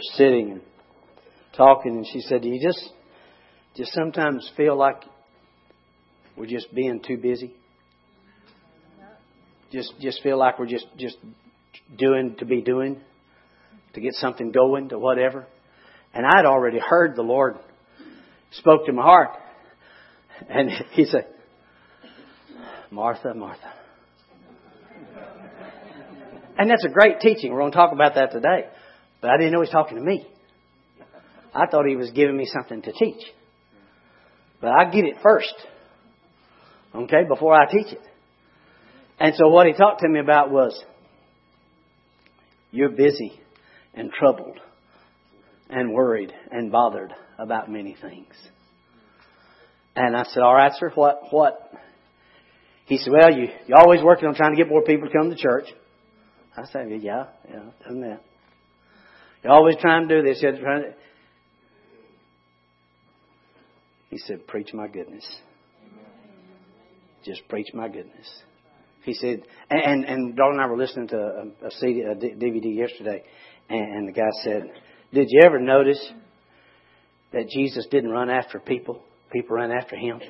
were sitting and talking, and she said, "Do you just just sometimes feel like we're just being too busy? Just just feel like we're just just doing to be doing, to get something going, to whatever." And I'd already heard the Lord spoke to my heart, and He said, "Martha, Martha." And that's a great teaching. We're going to talk about that today. But I didn't know he was talking to me. I thought he was giving me something to teach. But I get it first. Okay, before I teach it. And so what he talked to me about was, you're busy and troubled and worried and bothered about many things. And I said, all right, sir, what, what? He said, well, you, you're always working on trying to get more people to come to church. I said, yeah, yeah, done that. You're always trying to do this. You're trying to... He said, preach my goodness. Just preach my goodness. He said, and, and Darla and I were listening to a, a, CD, a DVD yesterday, and, and the guy said, did you ever notice that Jesus didn't run after people? People ran after him.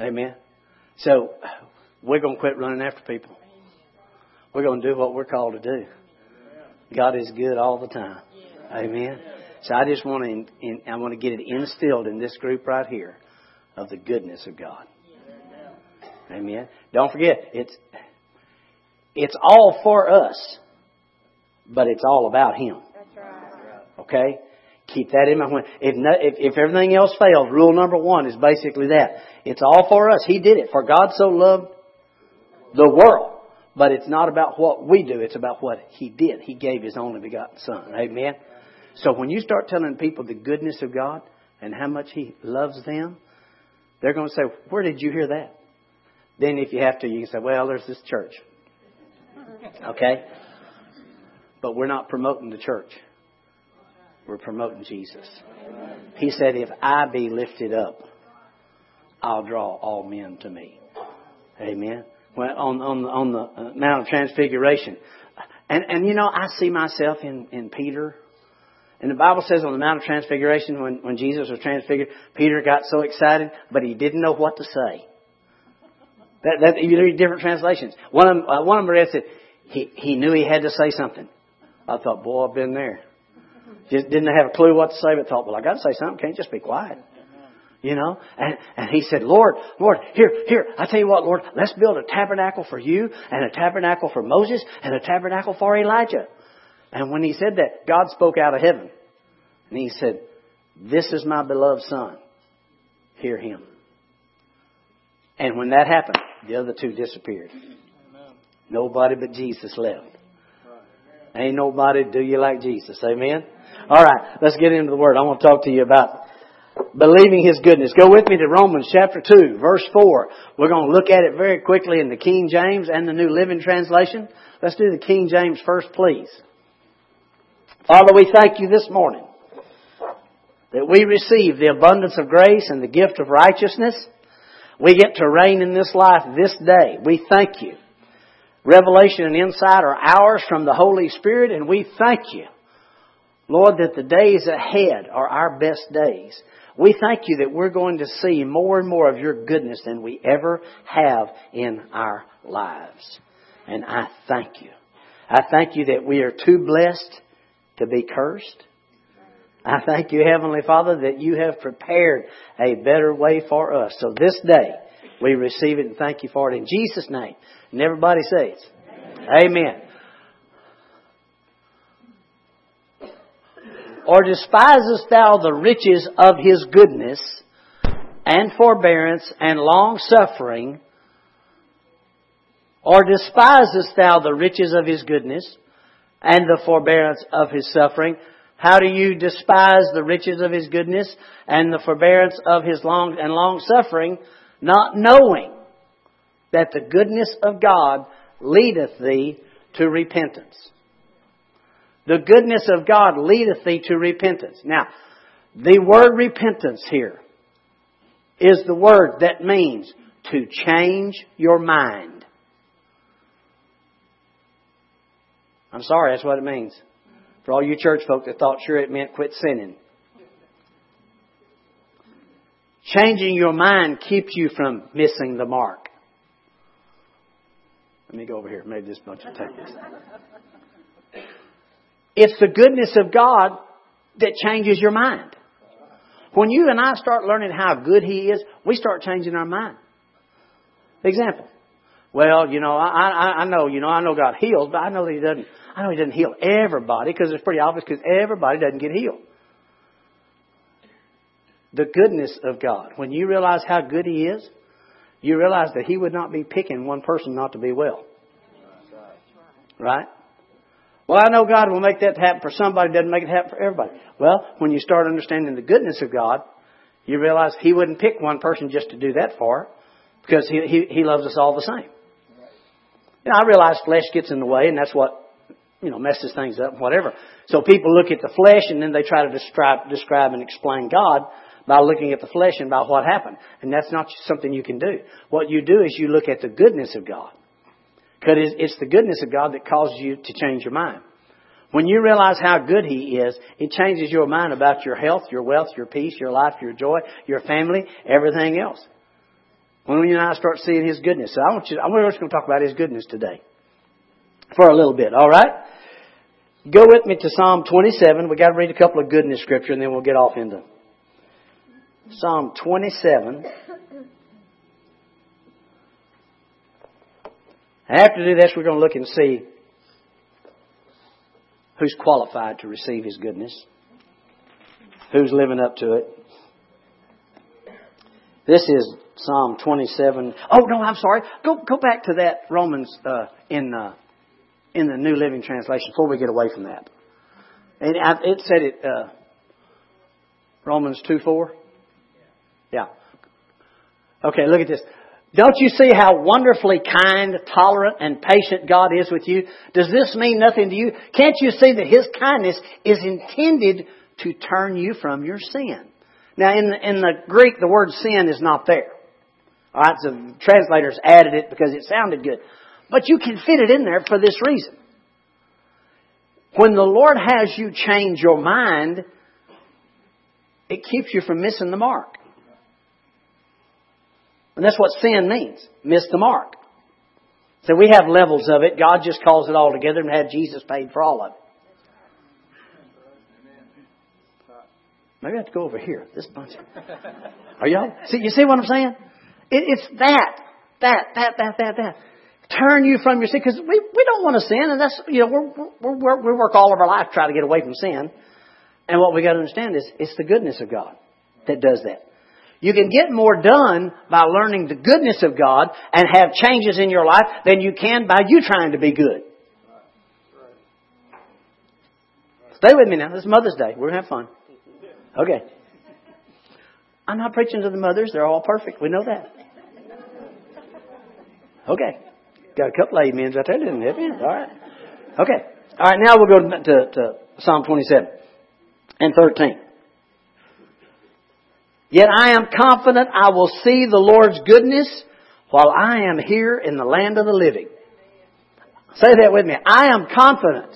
Amen. So we're going to quit running after people. We're going to do what we're called to do. God is good all the time. Amen. So I just want to, I want to get it instilled in this group right here of the goodness of God. Amen. Don't forget, it's, it's all for us, but it's all about Him. Okay? Keep that in mind. If, if, if everything else fails, rule number one is basically that. It's all for us. He did it. For God so loved the world. But it's not about what we do, it's about what He did. He gave His only begotten Son. Amen? So when you start telling people the goodness of God and how much He loves them, they're going to say, Where did you hear that? Then, if you have to, you can say, Well, there's this church. Okay? But we're not promoting the church. We're promoting Jesus. He said, If I be lifted up, I'll draw all men to me. Amen on, on, on the uh, Mount of Transfiguration. And, and you know, I see myself in, in Peter. And the Bible says on the Mount of Transfiguration, when, when Jesus was transfigured, Peter got so excited, but he didn't know what to say. That, that you read different translations. One of uh, one of them read said he he knew he had to say something. I thought, boy, I've been there. Just didn't have a clue what to say, but thought, well, I got to say something. Can't just be quiet. You know? And, and he said, Lord, Lord, here, here, I tell you what, Lord, let's build a tabernacle for you and a tabernacle for Moses and a tabernacle for Elijah. And when he said that, God spoke out of heaven. And he said, This is my beloved son. Hear him. And when that happened, the other two disappeared. Nobody but Jesus left. Ain't nobody do you like Jesus. Amen? All right, let's get into the Word. I want to talk to you about believing His goodness. Go with me to Romans chapter 2, verse 4. We're going to look at it very quickly in the King James and the New Living Translation. Let's do the King James first, please. Father, we thank you this morning that we receive the abundance of grace and the gift of righteousness. We get to reign in this life this day. We thank you. Revelation and insight are ours from the Holy Spirit, and we thank you, Lord, that the days ahead are our best days. We thank you that we're going to see more and more of your goodness than we ever have in our lives. And I thank you. I thank you that we are too blessed to be cursed. I thank you, Heavenly Father, that you have prepared a better way for us. So this day, we receive it and thank you for it in Jesus' name. And everybody says, Amen. Amen. Or despisest thou the riches of his goodness and forbearance and long suffering? Or despisest thou the riches of his goodness and the forbearance of his suffering? How do you despise the riches of his goodness and the forbearance of his long and long suffering, not knowing that the goodness of God leadeth thee to repentance? The goodness of God leadeth thee to repentance. Now, the word repentance here is the word that means to change your mind. I'm sorry, that's what it means. For all you church folk that thought sure it meant quit sinning. Changing your mind keeps you from missing the mark. Let me go over here. Maybe this bunch will take this. It's the goodness of God that changes your mind. When you and I start learning how good He is, we start changing our mind. Example. Well, you know, I, I, I know, you know, I know God heals, but I know that He doesn't, I know He doesn't heal everybody because it's pretty obvious because everybody doesn't get healed. The goodness of God. When you realize how good He is, you realize that He would not be picking one person not to be well. Right? Well, I know God will make that happen for somebody, doesn't make it happen for everybody. Well, when you start understanding the goodness of God, you realize He wouldn't pick one person just to do that for, because He, he, he loves us all the same. Know, I realize flesh gets in the way, and that's what, you know, messes things up, whatever. So people look at the flesh, and then they try to describe, describe and explain God by looking at the flesh and by what happened. And that's not something you can do. What you do is you look at the goodness of God. Because it's the goodness of God that causes you to change your mind. When you realize how good He is, it changes your mind about your health, your wealth, your peace, your life, your joy, your family, everything else. When you and I start seeing His goodness. So I want you, we're just going to talk about His goodness today. For a little bit, alright? Go with me to Psalm 27. We got to read a couple of goodness scripture and then we'll get off into Psalm 27. After do this, we're going to look and see who's qualified to receive His goodness, who's living up to it. This is Psalm 27. Oh no, I'm sorry. Go go back to that Romans uh, in uh, in the New Living Translation before we get away from that. And it said it uh, Romans two four. Yeah. Okay, look at this. Don't you see how wonderfully kind, tolerant, and patient God is with you? Does this mean nothing to you? Can't you see that His kindness is intended to turn you from your sin? Now, in the, in the Greek, the word sin is not there. Alright, so translators added it because it sounded good. But you can fit it in there for this reason. When the Lord has you change your mind, it keeps you from missing the mark. And that's what sin means. Miss the mark. So we have levels of it. God just calls it all together and had Jesus paid for all of it. Maybe I have to go over here. This bunch. Are y'all? See, you see what I'm saying? It, it's that, that, that, that, that, that. Turn you from your sin because we we don't want to sin, and that's you know we're, we're, we work all of our life trying to get away from sin. And what we got to understand is it's the goodness of God that does that. You can get more done by learning the goodness of God and have changes in your life than you can by you trying to be good. Stay with me now. This is Mother's Day. We're going to have fun. Okay. I'm not preaching to the mothers. They're all perfect. We know that. Okay. Got a couple of amens out there, didn't you? All right. Okay. All right, now we'll go to, to Psalm 27 and 13. Yet I am confident I will see the Lord's goodness while I am here in the land of the living. Say that with me. I am confident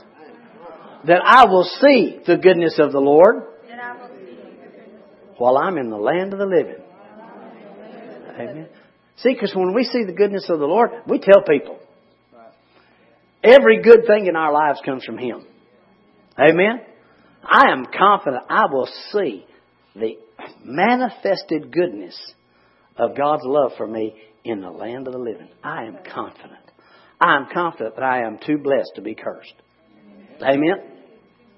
that I will see the goodness of the Lord while I'm in the land of the living. Amen. See, because when we see the goodness of the Lord, we tell people. Every good thing in our lives comes from Him. Amen. I am confident I will see the manifested goodness of God's love for me in the land of the living. I am confident. I am confident that I am too blessed to be cursed. Amen?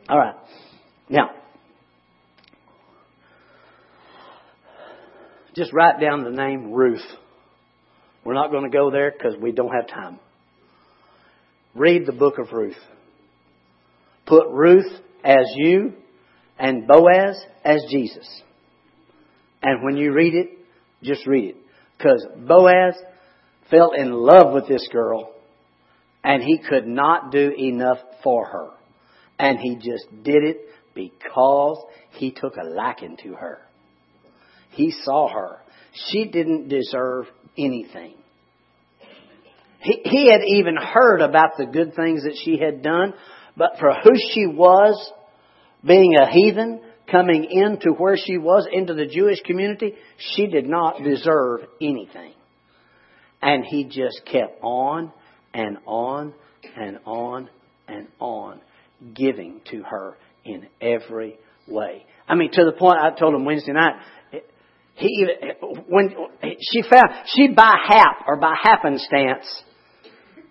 All right. Now, just write down the name Ruth. We're not going to go there because we don't have time. Read the book of Ruth. Put Ruth as you and Boaz as Jesus. And when you read it, just read it. Because Boaz fell in love with this girl and he could not do enough for her. And he just did it because he took a liking to her. He saw her. She didn't deserve anything. He, he had even heard about the good things that she had done, But for who she was, being a heathen, coming into where she was, into the Jewish community, she did not deserve anything. And he just kept on and on and on and on giving to her in every way. I mean, to the point I told him Wednesday night, he when she found she by hap or by happenstance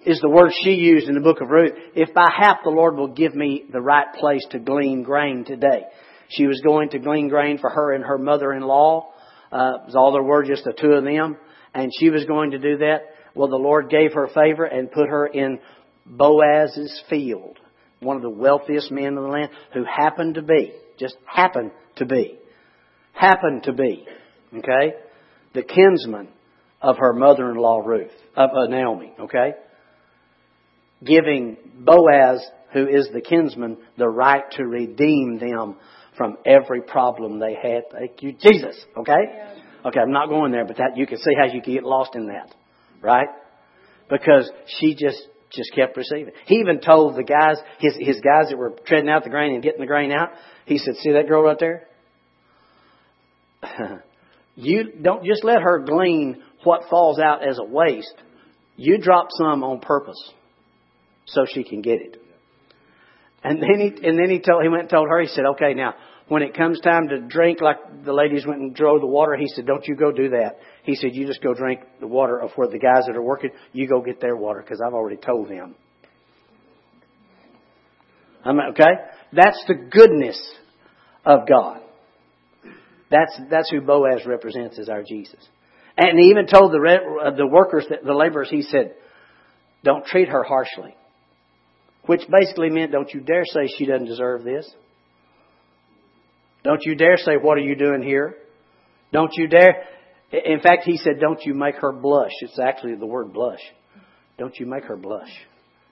is the word she used in the book of Ruth. If by hap the Lord will give me the right place to glean grain today. She was going to glean grain for her and her mother-in-law. Uh, all there were, just the two of them. And she was going to do that. Well, the Lord gave her favor and put her in Boaz's field. One of the wealthiest men in the land who happened to be, just happened to be, happened to be, okay, the kinsman of her mother-in-law Ruth, of uh, Naomi, okay? Giving Boaz, who is the kinsman, the right to redeem them from every problem they had. Thank you, Jesus. Okay? Okay, I'm not going there, but that you can see how you can get lost in that. Right? Because she just just kept receiving. He even told the guys, his his guys that were treading out the grain and getting the grain out, he said, See that girl right there? you don't just let her glean what falls out as a waste. You drop some on purpose so she can get it. And then he and then he told he went and told her. He said, "Okay, now when it comes time to drink, like the ladies went and drove the water, he said, "Don't you go do that." He said, "You just go drink the water of where the guys that are working. You go get their water because I've already told them." I'm okay. That's the goodness of God. That's that's who Boaz represents as our Jesus. And he even told the uh, the workers, the laborers, he said, "Don't treat her harshly." Which basically meant, don't you dare say she doesn't deserve this. Don't you dare say, what are you doing here? Don't you dare. In fact, he said, don't you make her blush. It's actually the word blush. Don't you make her blush.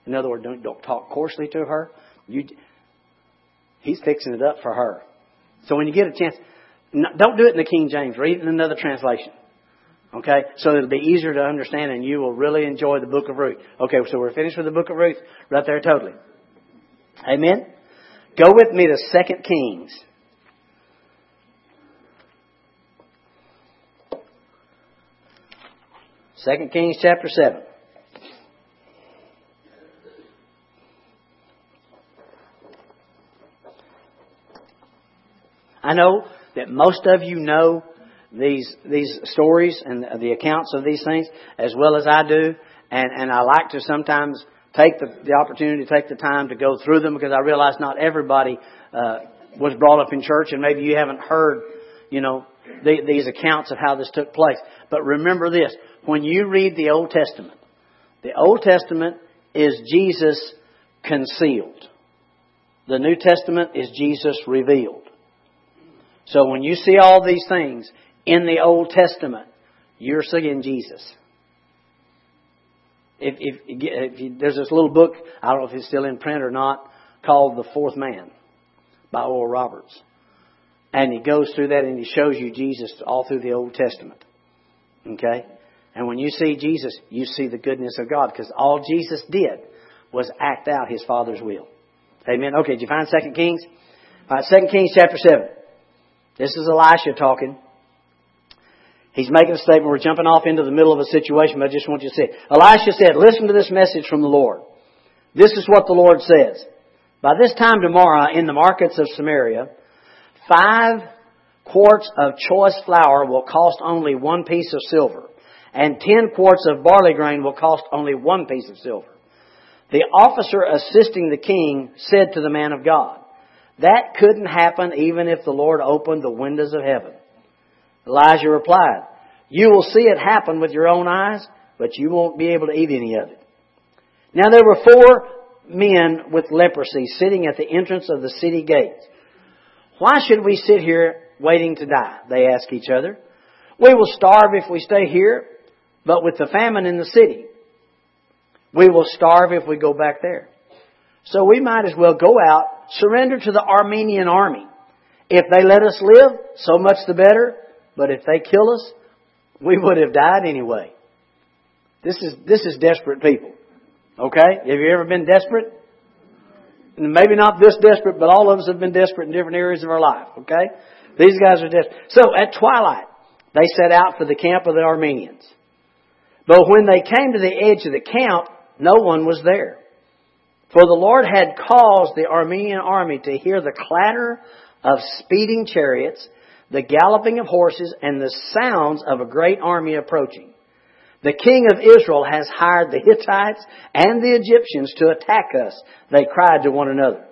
In other words, don't, don't talk coarsely to her. You, he's fixing it up for her. So when you get a chance, don't do it in the King James. Read it in another translation. Okay? So it'll be easier to understand and you will really enjoy the book of Ruth. Okay, so we're finished with the book of Ruth right there totally. Amen? Go with me to 2 Kings. Second Kings chapter 7. I know that most of you know these these stories and the accounts of these things as well as I do, and and I like to sometimes take the, the opportunity to take the time to go through them because I realize not everybody uh, was brought up in church, and maybe you haven't heard, you know, the, these accounts of how this took place. But remember this: when you read the Old Testament, the Old Testament is Jesus concealed. The New Testament is Jesus revealed. So when you see all these things, in the Old Testament, you're seeing Jesus. If, if, if you, there's this little book, I don't know if it's still in print or not, called The Fourth Man by Oral Roberts. And he goes through that and he shows you Jesus all through the Old Testament. Okay? And when you see Jesus, you see the goodness of God because all Jesus did was act out his Father's will. Amen. Okay, did you find 2 Kings? All right, 2 Kings chapter 7. This is Elisha talking. He's making a statement. We're jumping off into the middle of a situation, but I just want you to see. Elisha said, listen to this message from the Lord. This is what the Lord says. By this time tomorrow, in the markets of Samaria, five quarts of choice flour will cost only one piece of silver, and ten quarts of barley grain will cost only one piece of silver. The officer assisting the king said to the man of God, that couldn't happen even if the Lord opened the windows of heaven. Elijah replied, You will see it happen with your own eyes, but you won't be able to eat any of it. Now there were four men with leprosy sitting at the entrance of the city gates. Why should we sit here waiting to die? They asked each other. We will starve if we stay here, but with the famine in the city, we will starve if we go back there. So we might as well go out, surrender to the Aramean army. If they let us live, so much the better. But if they kill us, we would have died anyway. This is, this is desperate people. Okay? Have you ever been desperate? Maybe not this desperate, but all of us have been desperate in different areas of our life, okay? These guys are desperate. So at twilight, they set out for the camp of the Arameans. But when they came to the edge of the camp, no one was there. For the Lord had caused the Aramean army to hear the clatter of speeding chariots, the galloping of horses, and the sounds of a great army approaching. The king of Israel has hired the Hittites and the Egyptians to attack us, they cried to one another.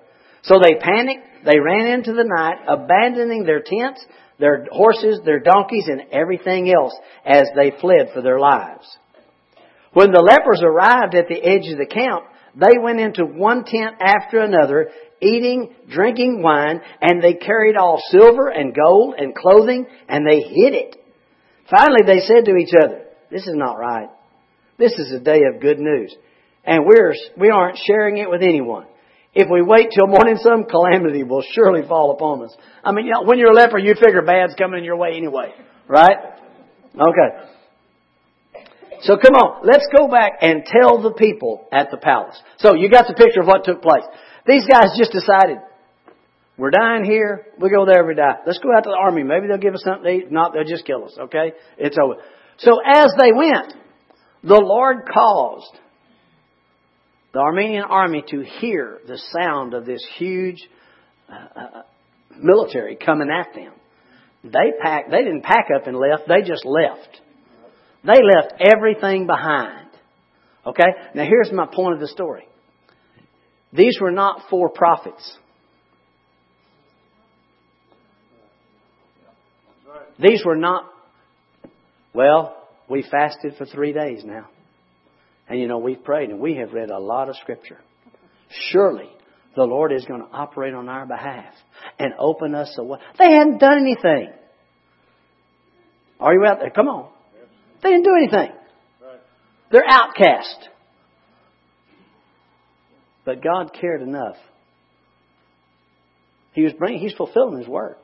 So they panicked, they ran into the night, abandoning their tents, their horses, their donkeys, and everything else as they fled for their lives. When the lepers arrived at the edge of the camp, they went into one tent after another, eating, drinking wine, and they carried all silver and gold and clothing, and they hid it. Finally, they said to each other, This is not right. This is a day of good news, and we're, we aren't sharing it with anyone. If we wait till morning, some calamity will surely fall upon us. I mean, you know, when you're a leper, you figure bad's coming your way anyway, right? Okay. So come on, let's go back and tell the people at the palace. So you got the picture of what took place. These guys just decided, we're dying here, we go there, we die. Let's go out to the army. Maybe they'll give us something to eat. Not, they'll just kill us, okay? It's over. So as they went, the Lord caused the Aramean army to hear the sound of this huge uh, uh, military coming at them. They packed, they didn't pack up and left, they just left. They left everything behind. Okay? Now here's my point of the story. These were not four prophets. These were not, well, we fasted for three days now. And you know, we've prayed and we have read a lot of scripture. Surely the Lord is going to operate on our behalf and open us a way. They hadn't done anything. Are you out there? Come on. They didn't do anything. They're outcast. But God cared enough. He was bringing, He's fulfilling His word.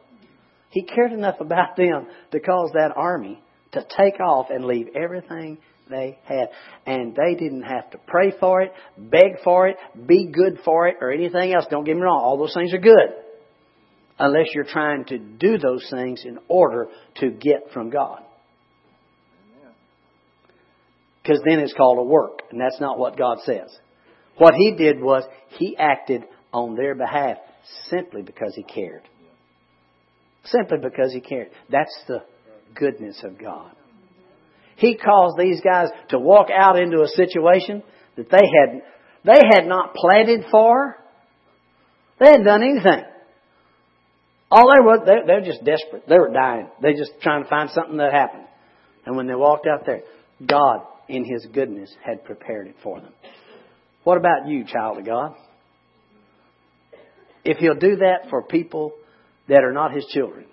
He cared enough about them to cause that army to take off and leave everything they had. And they didn't have to pray for it, beg for it, be good for it, or anything else. Don't get me wrong, all those things are good. Unless you're trying to do those things in order to get from God because then it's called a work, and that's not what God says. What He did was He acted on their behalf simply because He cared. Simply because He cared. That's the goodness of God. He caused these guys to walk out into a situation that they had they had not planted for. They hadn't done anything. All they were, they, they're just desperate. They were dying. They're just trying to find something that happened. And when they walked out there, God in His goodness, had prepared it for them. What about you, child of God? If He'll do that for people that are not His children,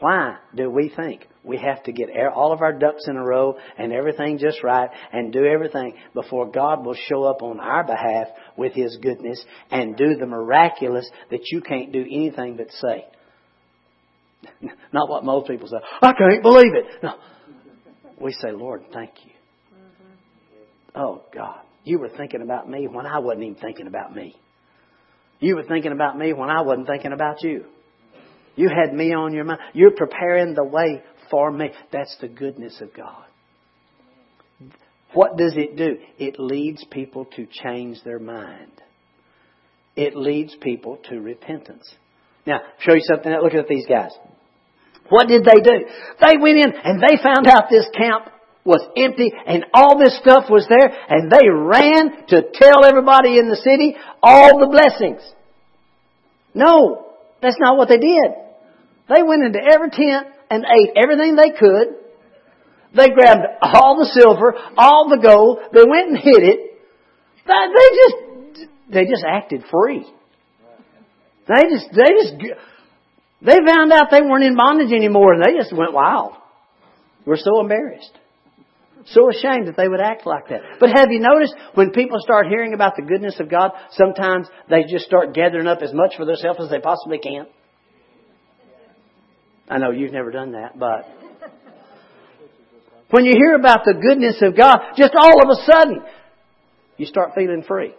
why do we think we have to get all of our ducks in a row and everything just right and do everything before God will show up on our behalf with His goodness and do the miraculous that you can't do anything but say? Not what most people say. I can't believe it. No we say, Lord, thank you. Mm-hmm. Oh, God, you were thinking about me when I wasn't even thinking about me. You were thinking about me when I wasn't thinking about you. You had me on your mind. You're preparing the way for me. That's the goodness of God. What does it do? It leads people to change their mind. It leads people to repentance. Now, show you something. Look at these guys. What did they do? They went in and they found out this camp was empty and all this stuff was there and they ran to tell everybody in the city all the blessings. No, that's not what they did. They went into every tent and ate everything they could. They grabbed all the silver, all the gold. They went and hid it. They just, they just acted free. They just, they just, they found out they weren't in bondage anymore and they just went wild. We're so embarrassed. So ashamed that they would act like that. But have you noticed when people start hearing about the goodness of God, sometimes they just start gathering up as much for themselves as they possibly can? I know you've never done that, but when you hear about the goodness of God, just all of a sudden, you start feeling free.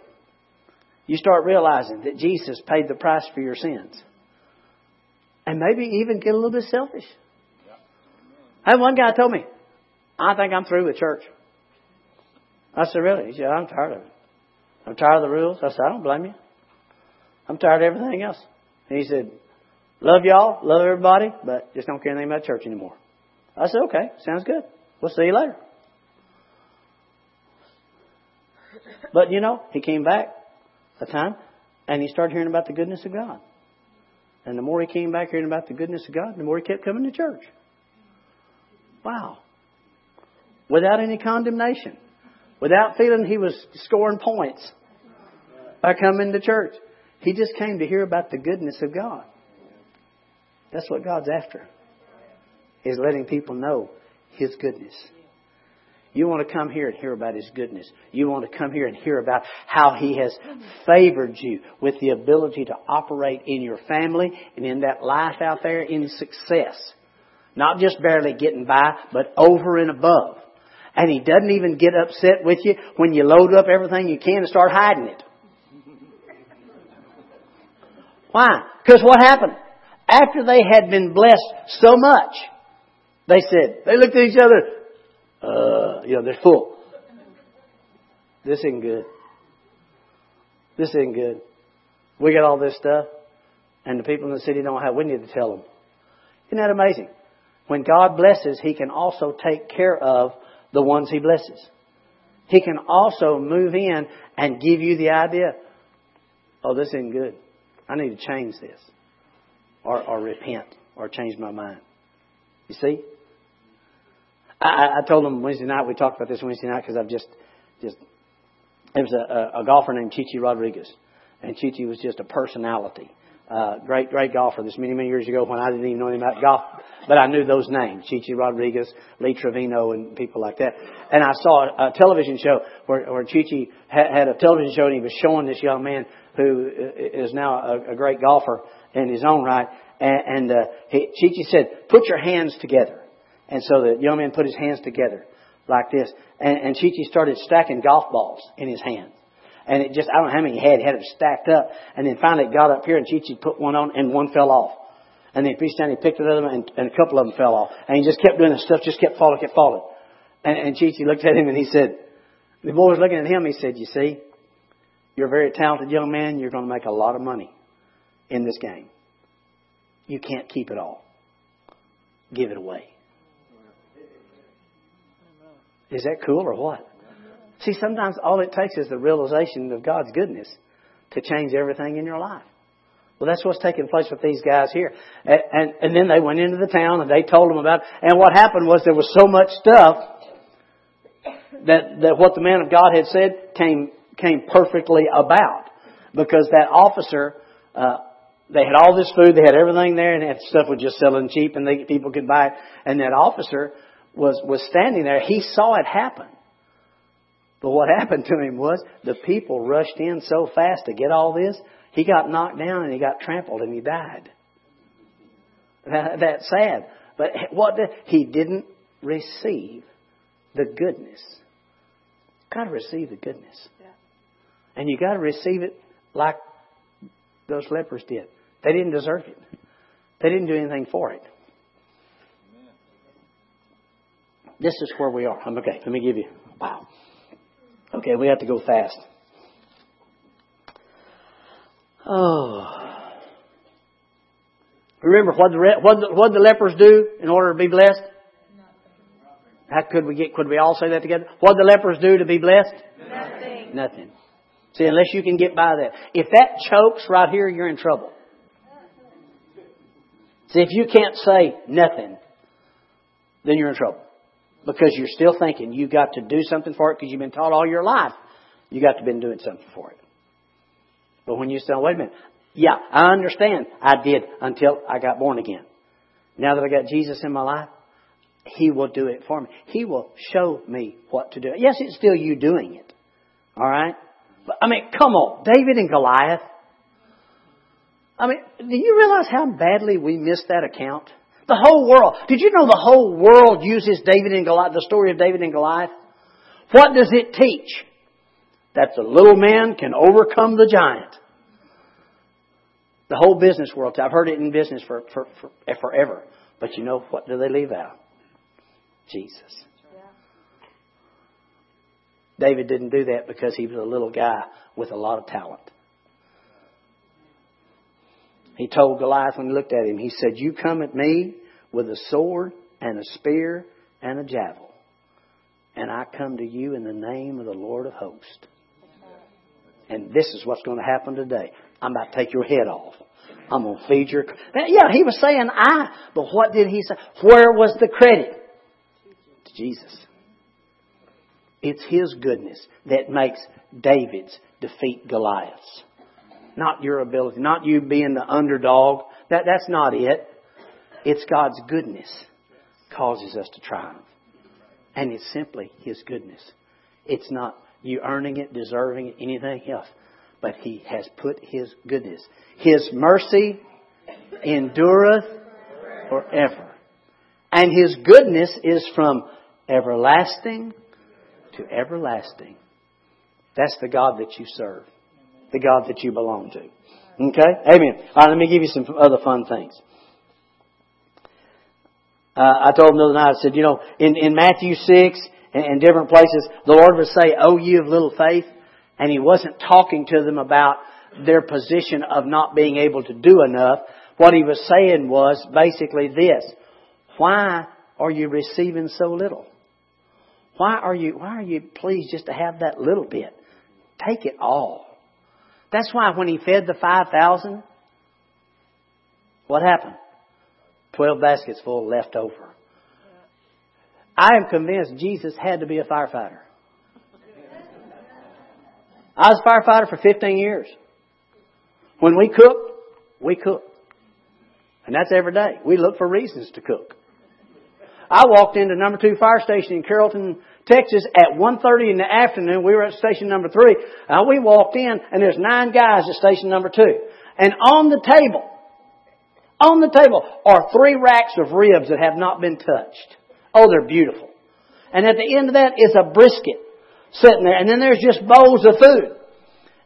you start realizing that Jesus paid the price for your sins. And maybe even get a little bit selfish. I had one guy told me, I think I'm through with church. I said, really? He said, I'm tired of it. I'm tired of the rules. I said, I don't blame you. I'm tired of everything else. And he said, love y'all, love everybody, but just don't care anything about church anymore. I said, okay, sounds good. We'll see you later. But you know, he came back a time and he started hearing about the goodness of God. And the more he came back hearing about the goodness of God, the more he kept coming to church. Wow. Without any condemnation. Without feeling he was scoring points by coming to church. He just came to hear about the goodness of God. That's what God's after. Is letting people know His goodness. You want to come here and hear about His goodness. You want to come here and hear about how He has favored you with the ability to operate in your family and in that life out there in success. Not just barely getting by, but over and above. And He doesn't even get upset with you when you load up everything you can and start hiding it. Why? Because what happened? After they had been blessed so much, they said, they looked at each other, uh, you know, they're full. This isn't good. This isn't good. We got all this stuff, and the people in the city don't have. We need to tell them. Isn't that amazing? When God blesses, He can also take care of the ones He blesses. He can also move in and give you the idea, oh, this isn't good. I need to change this, or, or repent, or change my mind. You see? I, I told them Wednesday night. We talked about this Wednesday night because I've just, just. There was a, a golfer named Chi Chi Rodriguez, and Chi Chi was just a personality. Uh, great, great golfer. This many, many years ago when I didn't even know anything about golf, but I knew those names: Chi Chi Rodriguez, Lee Trevino, and people like that. And I saw a, television show where, where Chi Chi had, had a television show, and he was showing this young man who is now a, a great golfer in his own right. And, and uh, he, Chi Chi said, "Put your hands together." And so the young man put his hands together like this. And, and Chi Chi started stacking golf balls in his hand. And it just, I don't know how many he had. He had them stacked up. And then finally it got up here and Chi Chi put one on and one fell off. And then down, he picked another one and, and a couple of them fell off. And he just kept doing this stuff, just kept falling, kept falling. And, and Chi Chi looked at him and he said, the boy was looking at him, he said, you see, you're a very talented young man. You're going to make a lot of money in this game. You can't keep it all. Give it away. Is that cool or what? See, sometimes all it takes is the realization of God's goodness to change everything in your life. Well, that's what's taking place with these guys here. And, and, and then they went into the town and they told them about it. And what happened was there was so much stuff that, that what the man of God had said came, came perfectly about. Because that officer, uh, they had all this food, they had everything there, and that stuff was just selling cheap and they, people could buy it. And that officer was, was standing there, he saw it happen. But what happened to him was the people rushed in so fast to get all this, he got knocked down and he got trampled and he died. That, that's sad. But what the, he didn't receive the goodness. Got to receive the goodness. Yeah. And you got to receive it like those lepers did. They didn't deserve it. They didn't do anything for it. This is where we are. I'm okay. Let me give you. Wow. Okay, we have to go fast. Oh. Remember what the what what the lepers do in order to be blessed? How could we get? Could we all say that together? What the lepers do to be blessed? Nothing. Nothing. See, unless you can get by that. If that chokes right here, you're in trouble. See, if you can't say nothing, then you're in trouble. Because you're still thinking you got to do something for it because you've been taught all your life you got to been doing something for it. But when you say, wait a minute, yeah, I understand. I did until I got born again. Now that I got Jesus in my life, He will do it for me. He will show me what to do. Yes, it's still you doing it. All right? But, I mean, come on. David and Goliath. I mean, do you realize how badly we missed that account? The whole world. Did you know the whole world uses David and Goliath, the story of David and Goliath? What does it teach? that the little man can overcome the giant. The whole business world, I've heard it in business for, for, for forever. But you know what do they leave out? Jesus. David didn't do that because he was a little guy with a lot of talent. He told Goliath when he looked at him, he said, You come at me with a sword and a spear and a javelin, and I come to you in the name of the Lord of hosts. And this is what's going to happen today. I'm about to take your head off. I'm going to feed your. Yeah, he was saying I, but what did he say? Where was the credit? To Jesus. It's his goodness that makes David's defeat Goliath's. Not your ability, not you being the underdog. That, that's not it. It's God's goodness causes us to triumph. And it's simply His goodness. It's not you earning it, deserving it, anything else. But He has put His goodness. His mercy endureth forever. And His goodness is from everlasting to everlasting. That's the God that you serve. The God that you belong to. Okay? Amen. Alright, let me give you some other fun things. Uh, I told them the other night, I said, you know, in, in Matthew 6 and, and different places, the Lord would say, Oh, you of little faith. And He wasn't talking to them about their position of not being able to do enough. What He was saying was basically this. Why are you receiving so little? Why are you, why are you pleased just to have that little bit? Take it all. That's why when he fed the 5,000, what happened? 12 baskets full left over. I am convinced Jesus had to be a firefighter. I was a firefighter for 15 years. When we cook, we cook. And that's every day. We look for reasons to cook. I walked into number two fire station in Carrollton, Texas at 1.30 in the afternoon. We were at station number three. Uh, we walked in and there's nine guys at station number two. And on the table, on the table are three racks of ribs that have not been touched. Oh, they're beautiful. And at the end of that is a brisket sitting there. And then there's just bowls of food.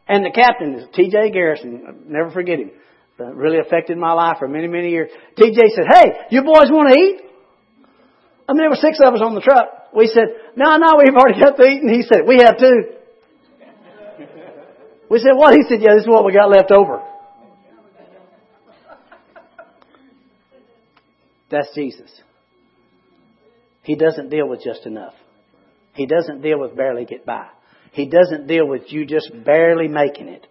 And the captain is T.J. Garrison. I'll never forget him. That really affected my life for many, many years. T.J. said, hey, you boys want to eat? I mean, there were six of us on the truck. We said, no, no, we've already got to eat. And he said, we have two. We said, what? He said, yeah, this is what we got left over. That's Jesus. He doesn't deal with just enough. He doesn't deal with barely get by. He doesn't deal with you just barely making it.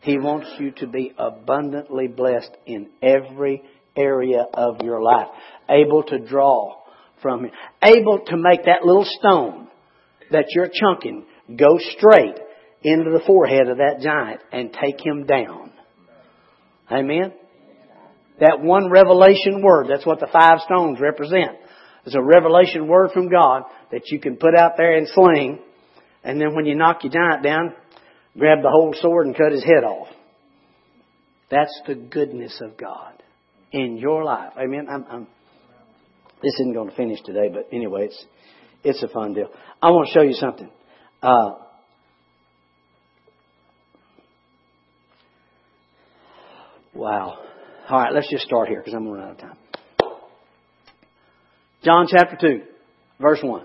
He wants you to be abundantly blessed in every area of your life. Able to draw from him. Able to make that little stone that you're chunking go straight into the forehead of that giant and take him down. Amen? That one revelation word, that's what the five stones represent. It's a revelation word from God that you can put out there and sling, and then when you knock your giant down, grab the whole sword and cut his head off. That's the goodness of God in your life. Amen. I'm, I'm, this isn't going to finish today, but anyway, it's it's a fun deal. I want to show you something. Uh, wow. All right, let's just start here because I'm running out of time. John chapter 2, verse 1.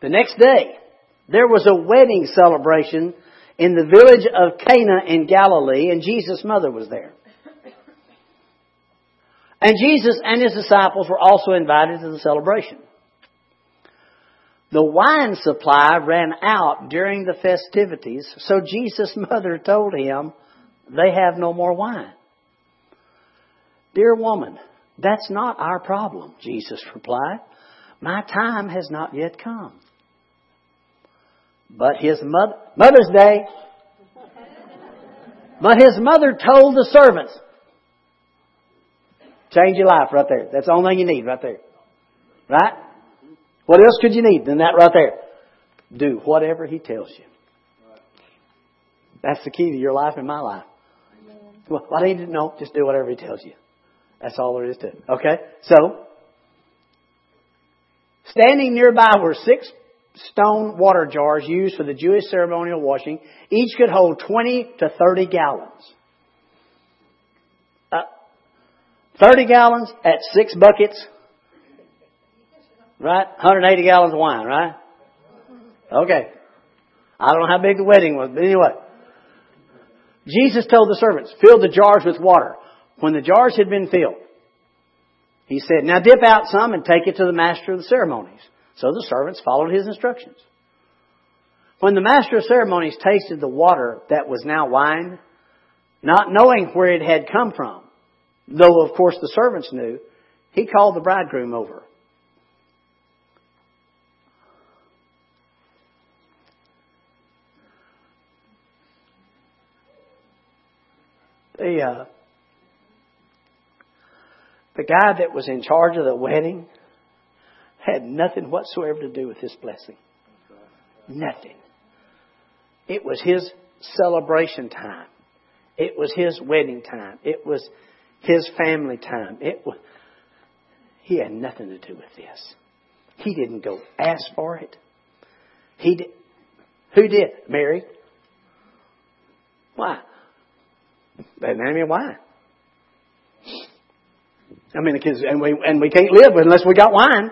The next day, there was a wedding celebration in the village of Cana in Galilee, and Jesus' mother was there. And Jesus and his disciples were also invited to the celebration. The wine supply ran out during the festivities, so Jesus' mother told him, they have no more wine. Dear woman, that's not our problem, Jesus replied. My time has not yet come. But his mother, Mother's Day, but his mother told the servants, change your life right there. That's the only thing you need right there. Right? What else could you need than that right there? Do whatever he tells you. That's the key to your life and my life. Well, I need to know. Just do whatever he tells you. That's all there is to it. Okay? So, standing nearby were six stone water jars used for the Jewish ceremonial washing. Each could hold 20 to 30 gallons. Uh, 30 gallons at six buckets. Right? 180 gallons of wine, right? Okay. I don't know how big the wedding was, but anyway. Jesus told the servants, fill the jars with water. When the jars had been filled, he said, now dip out some and take it to the master of the ceremonies. So the servants followed his instructions. When the master of ceremonies tasted the water that was now wine, not knowing where it had come from, though of course the servants knew, he called the bridegroom over. The, uh, the guy that was in charge of the wedding had nothing whatsoever to do with this blessing. Nothing. It was his celebration time. It was his wedding time. It was his family time. It was, he had nothing to do with this. He didn't go ask for it. He did. Who did? Mary. Why? They didn't me wine. I mean, because and we and we can't live unless we got wine.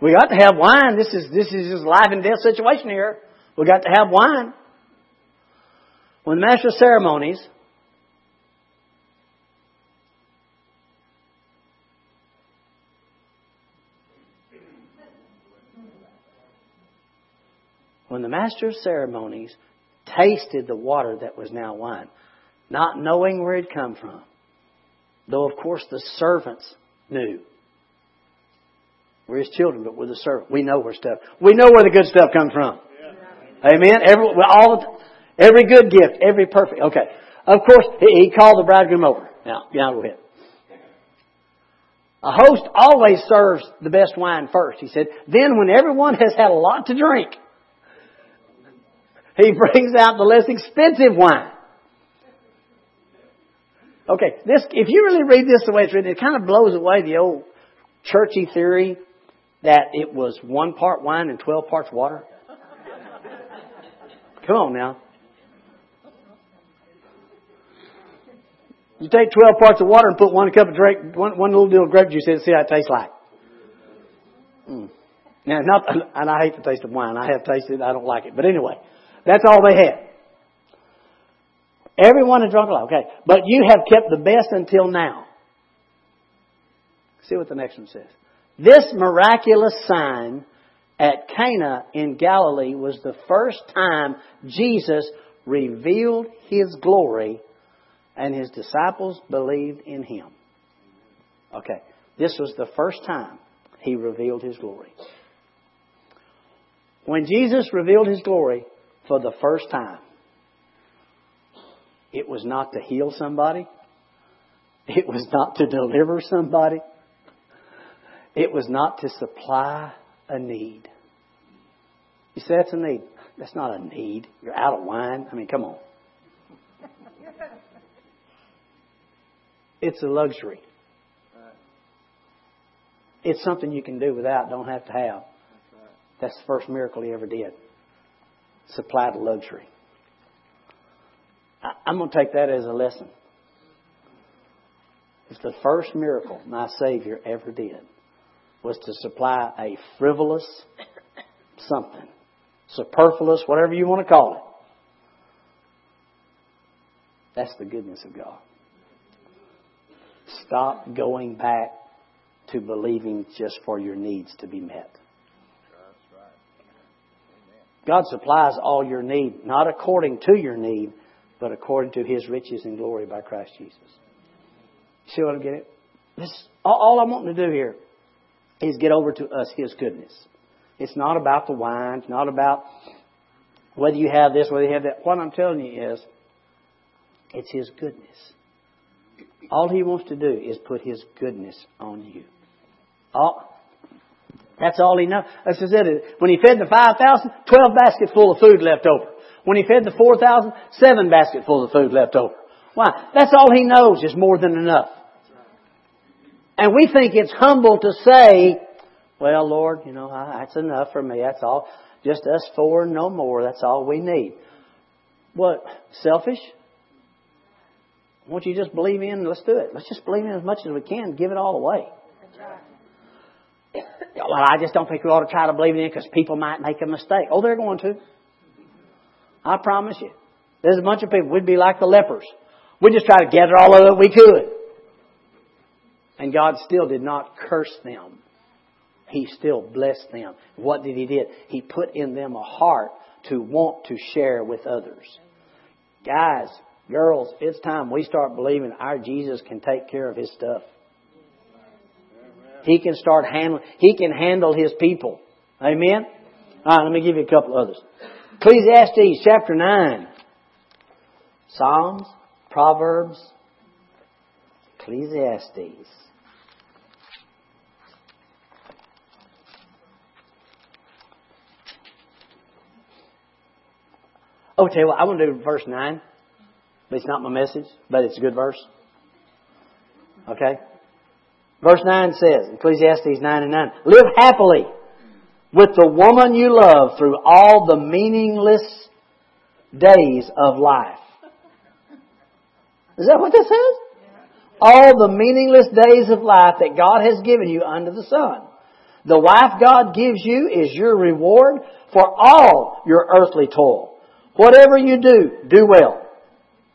We got to have wine. This is this is just life and death situation here. We got to have wine. When the master of ceremonies when the master of ceremonies tasted the water that was now wine, not knowing where it had come from, though of course the servants knew we're his children, but we're the servant. We know where stuff. We know where the good stuff comes from. Yeah. Amen. Every all every good gift, every perfect. Okay. Of course, he, he called the bridegroom over. Now, yeah, go ahead. A host always serves the best wine first. He said. Then, when everyone has had a lot to drink, he brings out the less expensive wine. Okay, this if you really read this the way it's written, it kind of blows away the old churchy theory that it was one part wine and 12 parts water? Come on now. You take 12 parts of water and put one cup of grape, one, one little deal of grape juice in and see how it tastes like. Mm. Now, not, and I hate the taste of wine. I have tasted it. I don't like it. But anyway, that's all they had. Everyone had drunk a lot. Okay. But you have kept the best until now. See what the next one says. This miraculous sign at Cana in Galilee was the first time Jesus revealed his glory and his disciples believed in him. Okay, this was the first time he revealed his glory. When Jesus revealed his glory for the first time, it was not to heal somebody. It was not to deliver somebody. It was not to supply a need. You say that's a need. That's not a need. You're out of wine. I mean, come on. It's a luxury. It's something you can do without, don't have to have. That's the first miracle he ever did. Supplied a luxury. I'm going to take that as a lesson. It's the first miracle my Savior ever did was to supply a frivolous something, superfluous, whatever you want to call it. That's the goodness of God. Stop going back to believing just for your needs to be met. God supplies all your need, not according to your need, but according to His riches and glory by Christ Jesus. See what I'm getting? This all I'm wanting to do here is get over to us His goodness. It's not about the wine. It's not about whether you have this, whether you have that. What I'm telling you is, it's His goodness. All He wants to do is put His goodness on you. All, that's all He knows. As I said, when He fed the 5,000, 12 baskets full of food left over. When he fed the 4,000, seven basketfuls of food left over. Why? That's all he knows is more than enough. And we think it's humble to say, well, Lord, you know, that's enough for me. That's all. Just us four and no more. That's all we need. What? Selfish? Won't you just believe in? Let's do it. Let's just believe in as much as we can. Give it all away. Well, I just don't think we ought to try to believe in it because people might make a mistake. Oh, they're going to. I promise you. There's a bunch of people. We'd be like the lepers. We'd just try to gather all of it we could. And God still did not curse them. He still blessed them. What did He did? He put in them a heart to want to share with others. Guys, girls, it's time we start believing our Jesus can take care of His stuff. He can start handling, He can handle His people. Amen? Alright, let me give you a couple others. Ecclesiastes chapter 9. Psalms, Proverbs, Ecclesiastes. You what, I want to do verse 9. But it's not my message, but it's a good verse. Okay? Verse 9 says, Ecclesiastes 9 and 9, Live happily with the woman you love through all the meaningless days of life. Is that what this says? All the meaningless days of life that God has given you under the sun. The wife God gives you is your reward for all your earthly toil. Whatever you do, do well.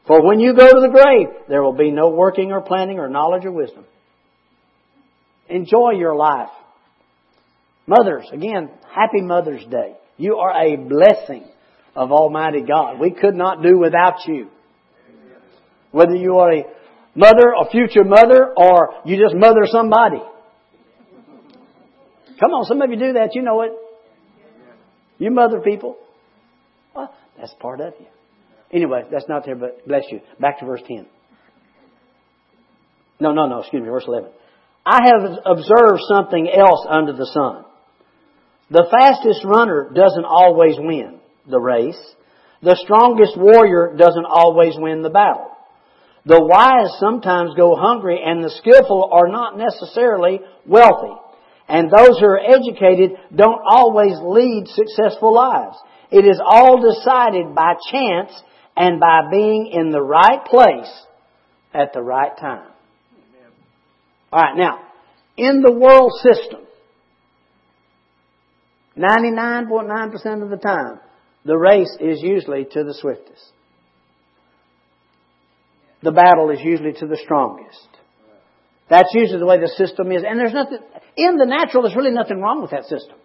For when you go to the grave, there will be no working or planning or knowledge or wisdom. Enjoy your life. Mothers, again, happy Mother's Day. You are a blessing of Almighty God. We could not do without you. Whether you are a mother, a future mother, or you just mother somebody. Come on, some of you do that, you know it. You mother people. Well, that's part of you. Anyway, that's not there, but bless you. Back to verse 10. No, no, no, excuse me, verse 11. I have observed something else under the sun. The fastest runner doesn't always win the race. The strongest warrior doesn't always win the battle. The wise sometimes go hungry and the skillful are not necessarily wealthy. And those who are educated don't always lead successful lives. It is all decided by chance and by being in the right place at the right time. Alright, now, in the world system, 99.9% of the time, the race is usually to the swiftest. The battle is usually to the strongest. That's usually the way the system is. And there's nothing, in the natural, there's really nothing wrong with that system.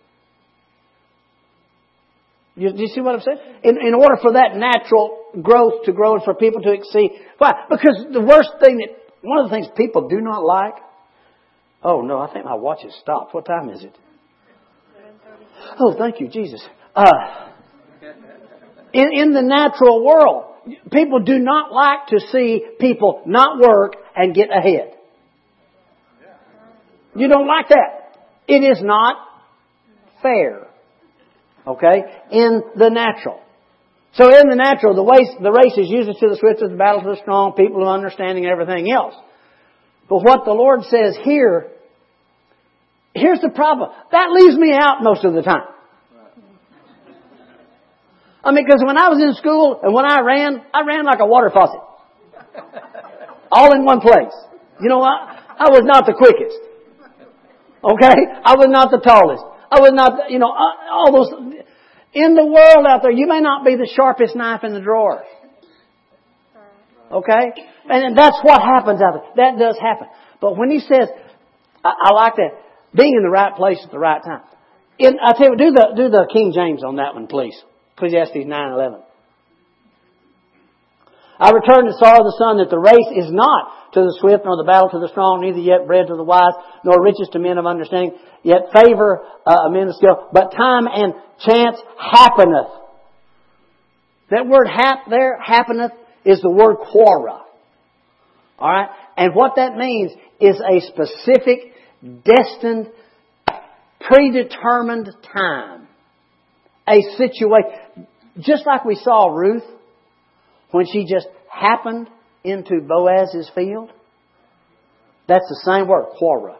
You, you see what I'm saying? In, in order for that natural growth to grow and for people to exceed. Why? Because the worst thing that, one of the things people do not like, oh no, I think my watch has stopped. What time is it? Oh, thank you, Jesus. Uh, in, in the natural world, people do not like to see people not work and get ahead. You don't like that. It is not fair. Okay? In the natural. So in the natural, the race, the race is usually to the swiftest, the battle to the strong, people of understanding and everything else. But what the Lord says here, here's the problem. That leaves me out most of the time. I mean, because when I was in school and when I ran, I ran like a water faucet. All in one place. You know what? I was not the quickest. Okay? I was not the tallest. I was not, you know, uh, all those, in the world out there, you may not be the sharpest knife in the drawer. Okay? And that's what happens out there. That does happen. But when he says, I, I like that, being in the right place at the right time. In, I tell you, do the, do the King James on that one, please. Ecclesiastes 9:11. I return to saw the sun that the race is not to the swift, nor the battle to the strong, neither yet bread to the wise, nor riches to men of understanding, yet favor uh, men of skill. But time and chance happeneth. That word hap there, happeneth, is the word quora. Alright? And what that means is a specific, destined, predetermined time a situation. Just like we saw Ruth when she just happened into Boaz's field. That's the same word, quora.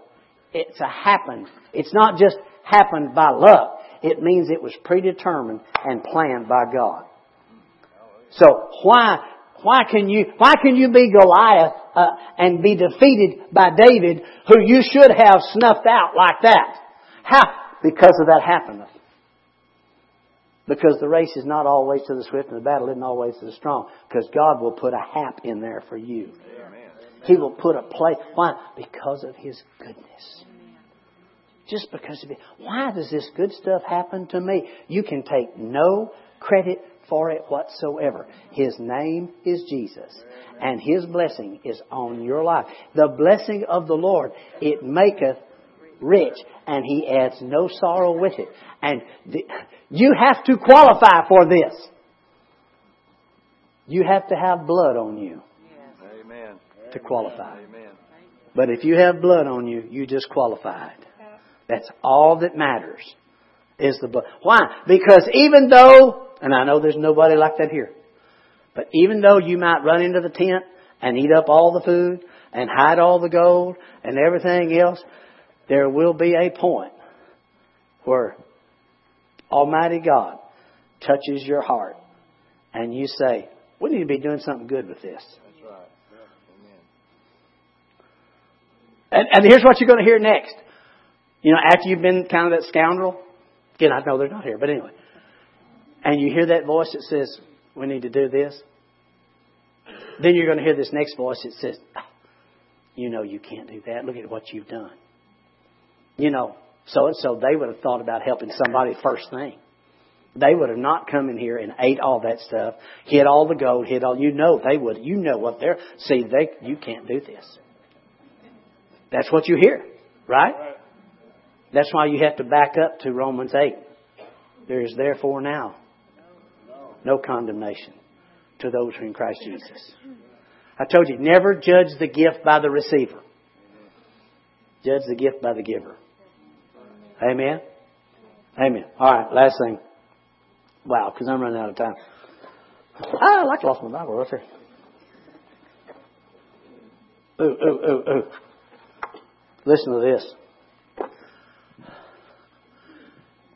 It's a happened. It's not just happened by luck. It means it was predetermined and planned by God. So why why can you why can you be Goliath uh, and be defeated by David, who you should have snuffed out like that? How? Because of that happening. Because the race is not always to the swift and the battle isn't always to the strong. Because God will put a hap in there for you. He will put a place. Why? Because of His goodness. Just because of it. Why does this good stuff happen to me? You can take no credit for it whatsoever. His name is Jesus. And His blessing is on your life. The blessing of the Lord, it maketh rich, and He adds no sorrow with it. And the, you have to qualify for this. You have to have blood on you Amen. to qualify. Amen. But if you have blood on you, you just qualified. That's all that matters is the blood. Why? Because even though, and I know there's nobody like that here, but even though you might run into the tent and eat up all the food and hide all the gold and everything else, there will be a point where Almighty God touches your heart and you say, we need to be doing something good with this. That's right. Yeah. And, and here's what you're going to hear next. You know, after you've been kind of that scoundrel, again, I know they're not here, but anyway, and you hear that voice that says, we need to do this, then you're going to hear this next voice that says, "Ah, you know you can't do that. Look at what you've done. You know, so and so, they would have thought about helping somebody first thing. They would have not come in here and ate all that stuff, hid all the gold, hid all. You know they would. You know what they're. See, they. You can't do this. That's what you hear, right? That's why you have to back up to Romans 8. There is therefore now no condemnation to those who are in Christ Jesus. I told you, never judge the gift by the receiver. Judge the gift by the giver. Amen? Amen. All right, last thing. Wow, because I'm running out of time. Ah, I like lost my Bible right there. Ooh, ooh, ooh, ooh. Listen to this.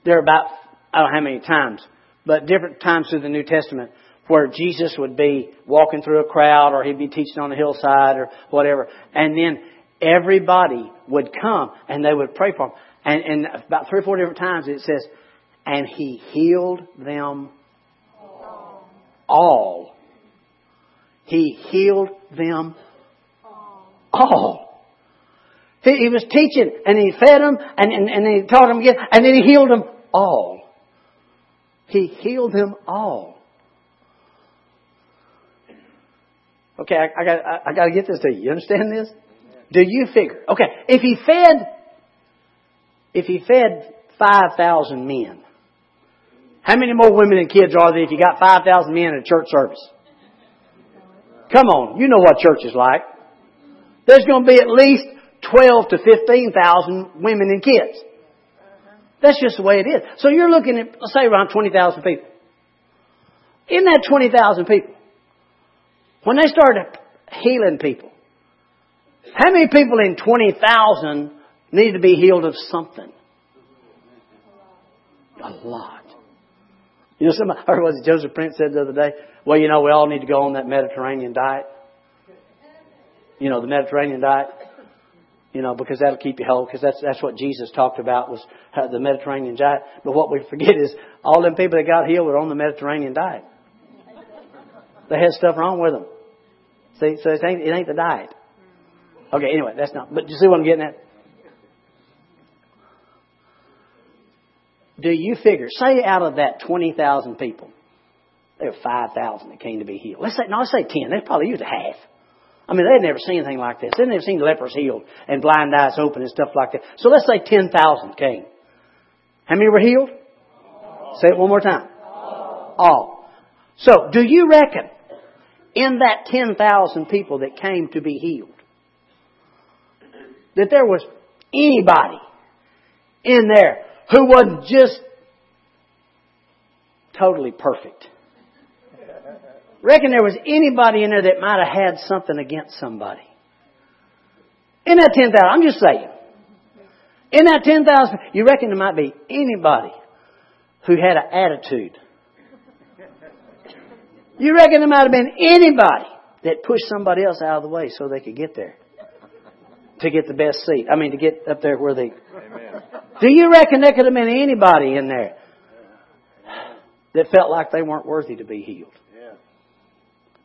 There are about, I don't know how many times, but different times through the New Testament where Jesus would be walking through a crowd or he'd be teaching on a hillside or whatever. And then everybody would come and they would pray for him. And, and about three or four different times it says, and he healed them all. He healed them all. He, he was teaching and he fed them and, and, and he taught them again and then he healed them all. He healed them all. Okay, I, I got I, I got to get this to you. You understand this? Do you figure? Okay, if he fed if he fed five thousand men, how many more women and kids are there if you got five thousand men in a church service? Come on, you know what church is like. There's going to be at least twelve to fifteen thousand women and kids. That's just the way it is. So you're looking at, let's say, around 20,000 people. In that 20,000 people, when they started healing people, how many people in 20,000 need to be healed of something? A lot. You know, somebody, heard what Joseph Prince said the other day. Well, you know, we all need to go on that Mediterranean diet. You know, the Mediterranean diet you know, because that'll keep you whole. Because that's that's what Jesus talked about was uh, the Mediterranean diet. But what we forget is all them people that got healed were on the Mediterranean diet. They had stuff wrong with them. See, so it ain't it ain't the diet. Okay, anyway, that's not. But you see what I'm getting at? Do you figure? Say out of that twenty thousand people, there were five thousand that came to be healed. Let's say no, let's say ten. They probably used half. I mean, they'd never seen anything like this. They'd never seen lepers healed and blind eyes open and stuff like that. So let's say 10,000 came. How many were healed? Say it one more time. All. So, do you reckon in that 10,000 people that came to be healed, that there was anybody in there who wasn't just totally perfect. Reckon there was anybody in there that might have had something against somebody. In that 10,000, I'm just saying. In that 10,000, you reckon there might be anybody who had an attitude. You reckon there might have been anybody that pushed somebody else out of the way so they could get there. To get the best seat. I mean, to get up there where they. Amen. Do you reckon there could have been anybody in there that felt like they weren't worthy to be healed?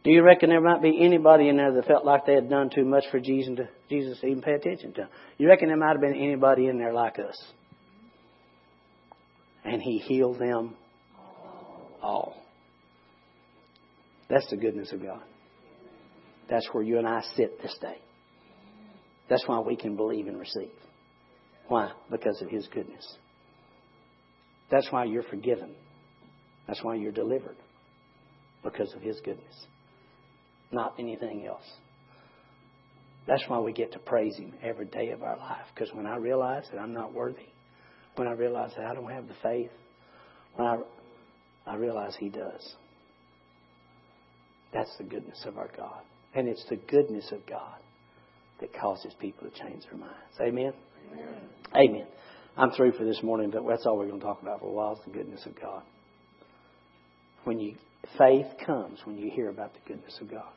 Do you reckon there might be anybody in there that felt like they had done too much for Jesus to, Jesus to even pay attention to? You reckon there might have been anybody in there like us? And He healed them all. That's the goodness of God. That's where you and I sit this day. That's why we can believe and receive. Why? Because of His goodness. That's why you're forgiven. That's why you're delivered. Because of His goodness not anything else. That's why we get to praise Him every day of our life. Because when I realize that I'm not worthy, when I realize that I don't have the faith, when I, I realize He does. That's the goodness of our God. And it's the goodness of God that causes people to change their minds. Amen? Amen. Amen. I'm through for this morning, but that's all we're going to talk about for a while is the goodness of God. When you faith comes when you hear about the goodness of God.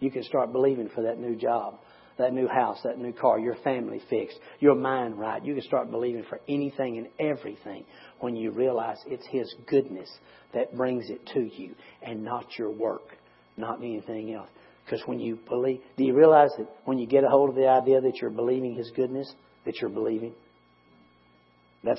You can start believing for that new job, that new house, that new car, your family fixed, your mind right. You can start believing for anything and everything when you realize it's His goodness that brings it to you and not your work, not anything else. Because when you believe, do you realize that when you get a hold of the idea that you're believing His goodness, that you're believing